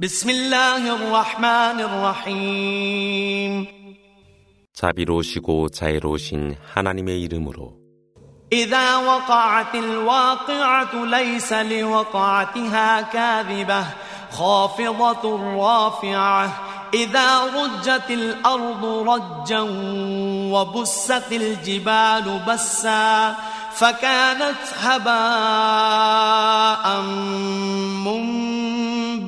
بسم الله الرحمن الرحيم 자비로우시고 자애로우신 하나님의 이름으로 إذا وقعت الواقعة ليس لوقعتها كاذبة خافضة رافعة إذا رجت الأرض رجا وبست الجبال بسا فكانت هباء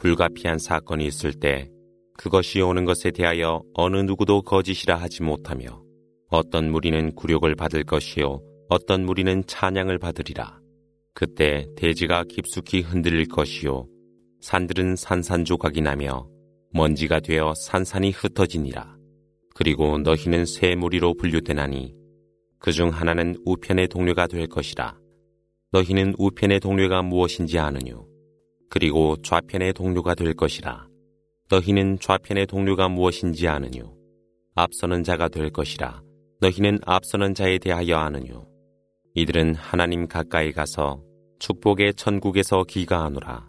불가피한 사건이 있을 때 그것이 오는 것에 대하여 어느 누구도 거짓이라 하지 못하며 어떤 무리는 굴욕을 받을 것이요 어떤 무리는 찬양을 받으리라. 그때 대지가 깊숙이 흔들릴 것이요 산들은 산산조각이 나며 먼지가 되어 산산이 흩어지니라. 그리고 너희는 새 무리로 분류되나니 그 중 하나는 우편의 동료가 될 것이라. 너희는 우편의 동료가 무엇인지 아느뇨. 그리고 좌편의 동료가 될 것이라. 너희는 좌편의 동료가 무엇인지 아느뇨. 앞서는 자가 될 것이라. 너희는 앞서는 자에 대하여 아느뇨. 이들은 하나님 가까이 가서 축복의 천국에서 기가하노라.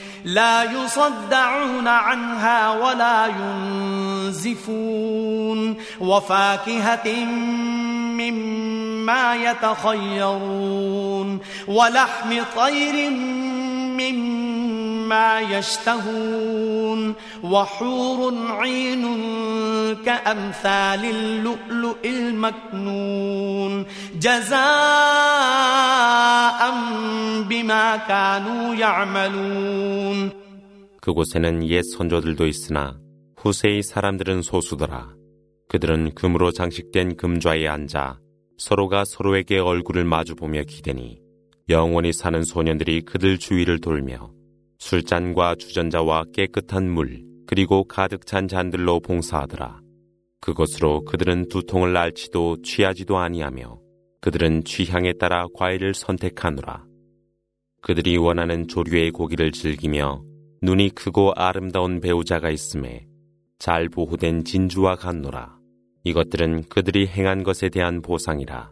لا يصدعون عنها ولا ينزفون وفاكهة مما يتخيرون ولحم طير مما يشتهون وحور عين كأمثال اللؤلؤ المكنون جزاء بما كانوا يعملون 그곳에는 옛 선조들도 있으나 후세의 사람들은 소수더라. 그들은 금으로 장식된 금좌에 앉아 서로가 서로에게 얼굴을 마주보며 기대니 영원히 사는 소년들이 그들 주위를 돌며 술잔과 주전자와 깨끗한 물 그리고 가득 찬 잔들로 봉사하더라. 그것으로 그들은 두통을 앓지도 취하지도 아니하며 그들은 취향에 따라 과일을 선택하노라. 그들이 원하는 조류의 고기를 즐기며 눈이 크고 아름다운 배우자가 있음에 잘 보호된 진주와 같노라. 이것들은 그들이 행한 것에 대한 보상이라.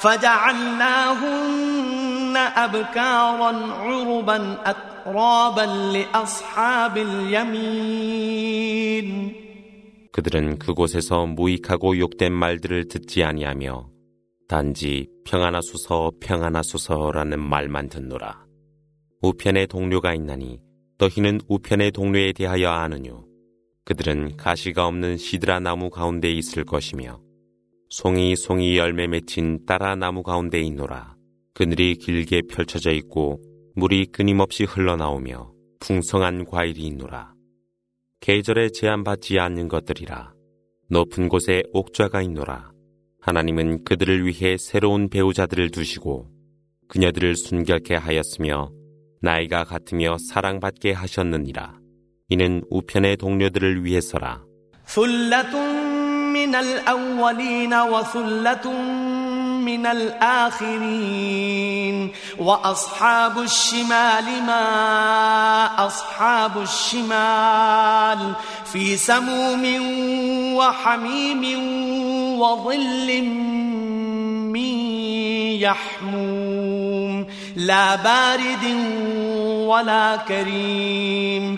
فجعلناهن أبكارا عربا أترابا لأصحاب اليمين 그들은 그곳에서 무익하고 욕된 말들을 듣지 아니하며 단지 평안하소서 평안하소서라는 말만 듣노라. 우편의 동료가 있나니 너희는 우편의 동료에 대하여 아느뇨. 그들은 가시가 없는 시드라 나무 가운데 있을 것이며 송이 송이 열매 맺힌 따라 나무 가운데 있노라. 그늘이 길게 펼쳐져 있고 물이 끊임없이 흘러나오며 풍성한 과일이 있노라. 계절에 제한받지 않는 것들이라. 높은 곳에 옥좌가 있노라. 하나님은 그들을 위해 새로운 배우자들을 두시고 그녀들을 순결케 하였으며 나이가 같으며 사랑받게 하셨느니라. 이는 우편의 동료들을 위해서라. من الأولين وثلة من الآخرين. وأصحاب الشمال ما أصحاب الشمال. في سموم وحميم وظل من يحموم. لا بارد ولا كريم.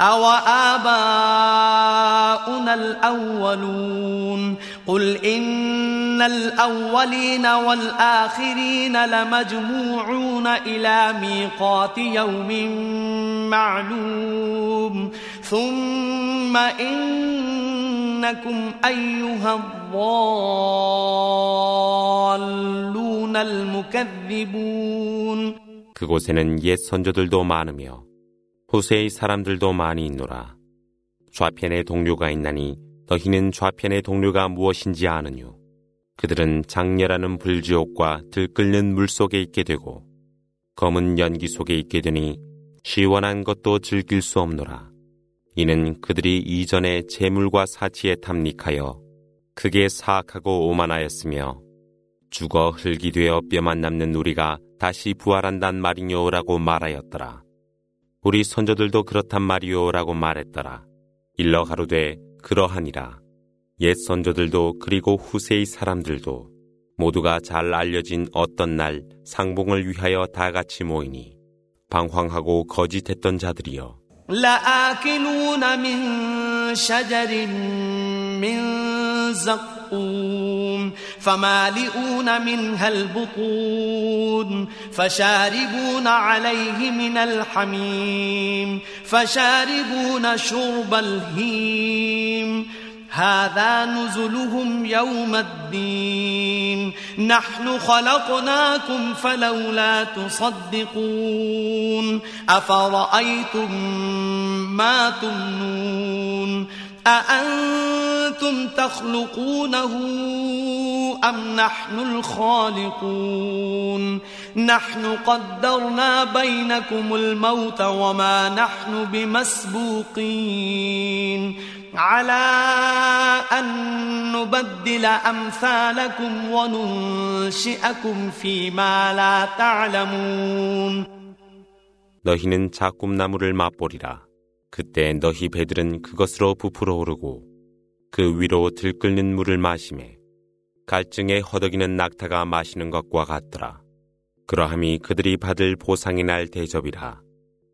أو آباؤنا الأولون قل إن الأولين والآخرين لمجموعون إلى ميقات يوم معلوم ثم إنكم أيها الضالون المكذبون 그곳에는 옛 선조들도 많으며 후세의 사람들도 많이 있노라. 좌편의 동료가 있나니 너희는 좌편의 동료가 무엇인지 아느뇨. 그들은 장렬하는 불지옥과 들끓는 물 속에 있게 되고 검은 연기 속에 있게 되니 시원한 것도 즐길 수 없노라. 이는 그들이 이전에 재물과 사치에 탐닉하여 크게 사악하고 오만하였으며 죽어 흙이 되어 뼈만 남는 우리가 다시 부활한단 말이뇨라고 말하였더라. 우리 선조들도 그렇단 말이오라고 말했더라. 일러 가로되 그러하니라. 옛 선조들도 그리고 후세의 사람들도 모두가 잘 알려진 어떤 날 상봉을 위하여 다 같이 모이니 방황하고 거짓했던 자들이여. زقوم فمالئون منها البطون فشاربون عليه من الحميم فشاربون شرب الهيم هذا نزلهم يوم الدين نحن خلقناكم فلولا تصدقون أفرأيتم ما تمنون أأنتم تخلقونه أم نحن الخالقون نحن قدرنا بينكم الموت وما نحن بمسبوقين على أن نبدل أمثالكم وننشئكم فيما لا تعلمون 너희는 자꿈나무를 맛보리라. 그때 너희 배들은 그것으로 부풀어 오르고 그 위로 들끓는 물을 마시매 갈증에 허덕이는 낙타가 마시는 것과 같더라. 그러함이 그들이 받을 보상의 날 대접이라.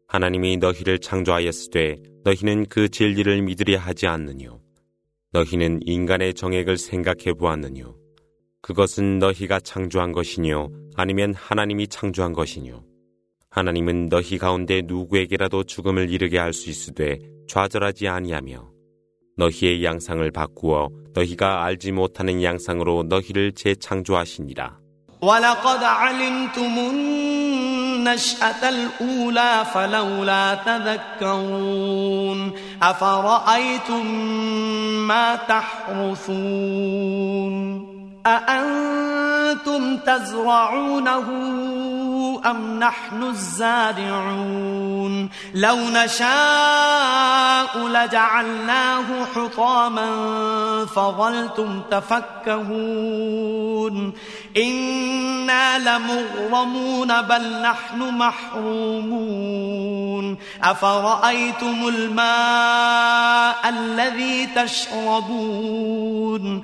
하나님이 너희를 창조하였으되 너희는 그 진리를 믿으려 하지 않느뇨. 너희는 인간의 정액을 생각해 보았느뇨. 그것은 너희가 창조한 것이뇨 아니면 하나님이 창조한 것이뇨. 하나님은 너희 가운데 누구에게라도 죽음을 이르게 할 수 있으되 좌절하지 아니하며 너희의 양상을 바꾸어 너희가 알지 못하는 양상으로 너희를 재창조하시니라. ولقد علمتم النشأة الأولى فلولا تذكرون أفرأيتم ما تحرثون أأنتم تزرعونه أم نحن الزارعون؟ لو نشاء لجعلناه حطاما فظلتم تفكهون. إنا لمغرمون بل نحن محرومون. أفرأيتم الماء الذي تشربون؟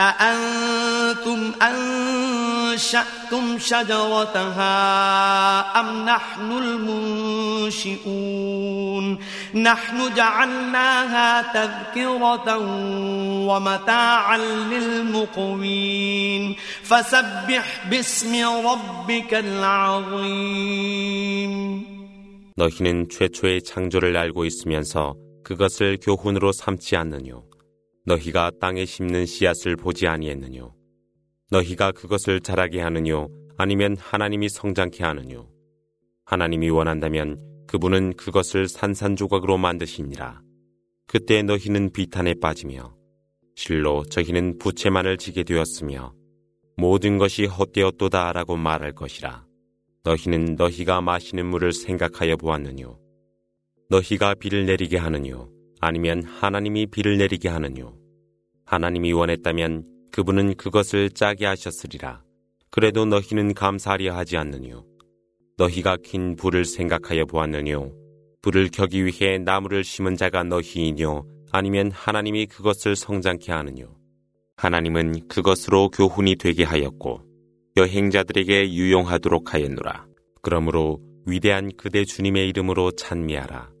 أأنتم أنشأتم شجرتها أم نحن المنشئون نحن جعلناها تذكرة ومتاعا للمقوين فسبح باسم ربك العظيم 너희는 최초의 창조를 알고 있으면서 그것을 교훈으로 삼지 않느뇨. 너희가 땅에 심는 씨앗을 보지 아니했느뇨. 너희가 그것을 자라게 하느뇨. 아니면 하나님이 성장케 하느뇨. 하나님이 원한다면 그분은 그것을 산산조각으로 만드시니라. 그때 너희는 비탄에 빠지며 실로 저희는 부채만을 지게 되었으며 모든 것이 헛되었도다라고 말할 것이라. 너희는 너희가 마시는 물을 생각하여 보았느뇨. 너희가 비를 내리게 하느뇨. 아니면 하나님이 비를 내리게 하느뇨. 하나님이 원했다면 그분은 그것을 짜게 하셨으리라. 그래도 너희는 감사하려 하지 않느뇨. 너희가 킨 불을 생각하여 보았느뇨. 불을 켜기 위해 나무를 심은 자가 너희이뇨. 아니면 하나님이 그것을 성장케 하느뇨. 하나님은 그것으로 교훈이 되게 하였고 여행자들에게 유용하도록 하였노라. 그러므로 위대한 그대 주님의 이름으로 찬미하라.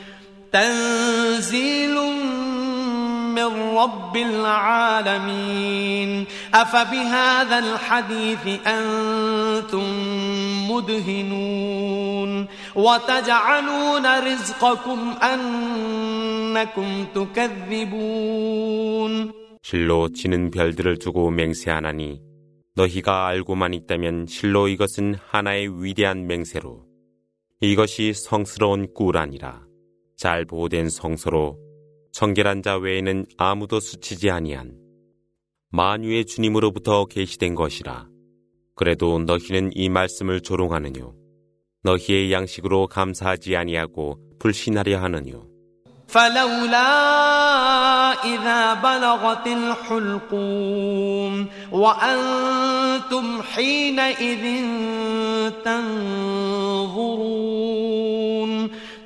تنزيل من رب العالمين أفبهذا الحديث أنتم مدهنون وتجعلون رزقكم أنكم تكذبون 실로 지는 별들을 두고 맹세하나니 너희가 알고만 있다면 실로 이것은 하나의 위대한 맹세로 이것이 성스러운 꿀 아니라 잘 보호된 성소로 청결한 자 외에는 아무도 스치지 아니한 만유의 주님으로부터 계시된 것이라. 그래도 너희는 이 말씀을 조롱하느뇨. 너희의 양식으로 감사하지 아니하고 불신하려 하느뇨. فلولا إذا بلغت الحلقوم وأنتم حينئذ تنظرون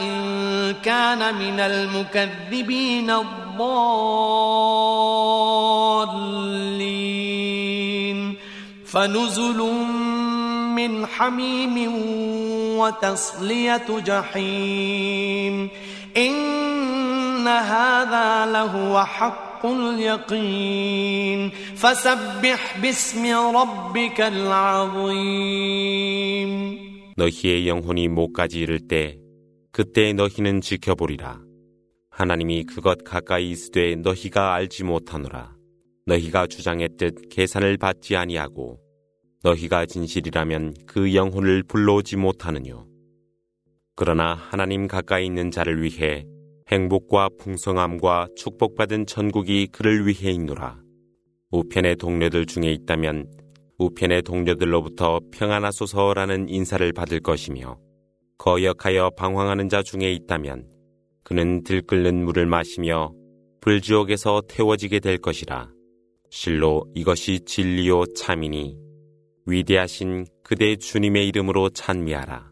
إن كان من المكذبين الضالين فنزل من حميم وتصلية جحيم إن هذا لهو حق اليقين فسبح باسم ربك العظيم 너희의 영혼이 목까지 이를 때 그때 너희는 지켜보리라. 하나님이 그것 가까이 있으되 너희가 알지 못하노라. 너희가 주장했듯 계산을 받지 아니하고 너희가 진실이라면 그 영혼을 불러오지 못하느뇨. 그러나 하나님 가까이 있는 자를 위해 행복과 풍성함과 축복받은 천국이 그를 위해 있노라. 우편의 동료들 중에 있다면 우편의 동료들로부터 평안하소서라는 인사를 받을 것이며 거역하여 방황하는 자 중에 있다면 그는 들끓는 물을 마시며 불지옥에서 태워지게 될 것이라. 실로 이것이 진리요 참이니 위대하신 그대 주님의 이름으로 찬미하라.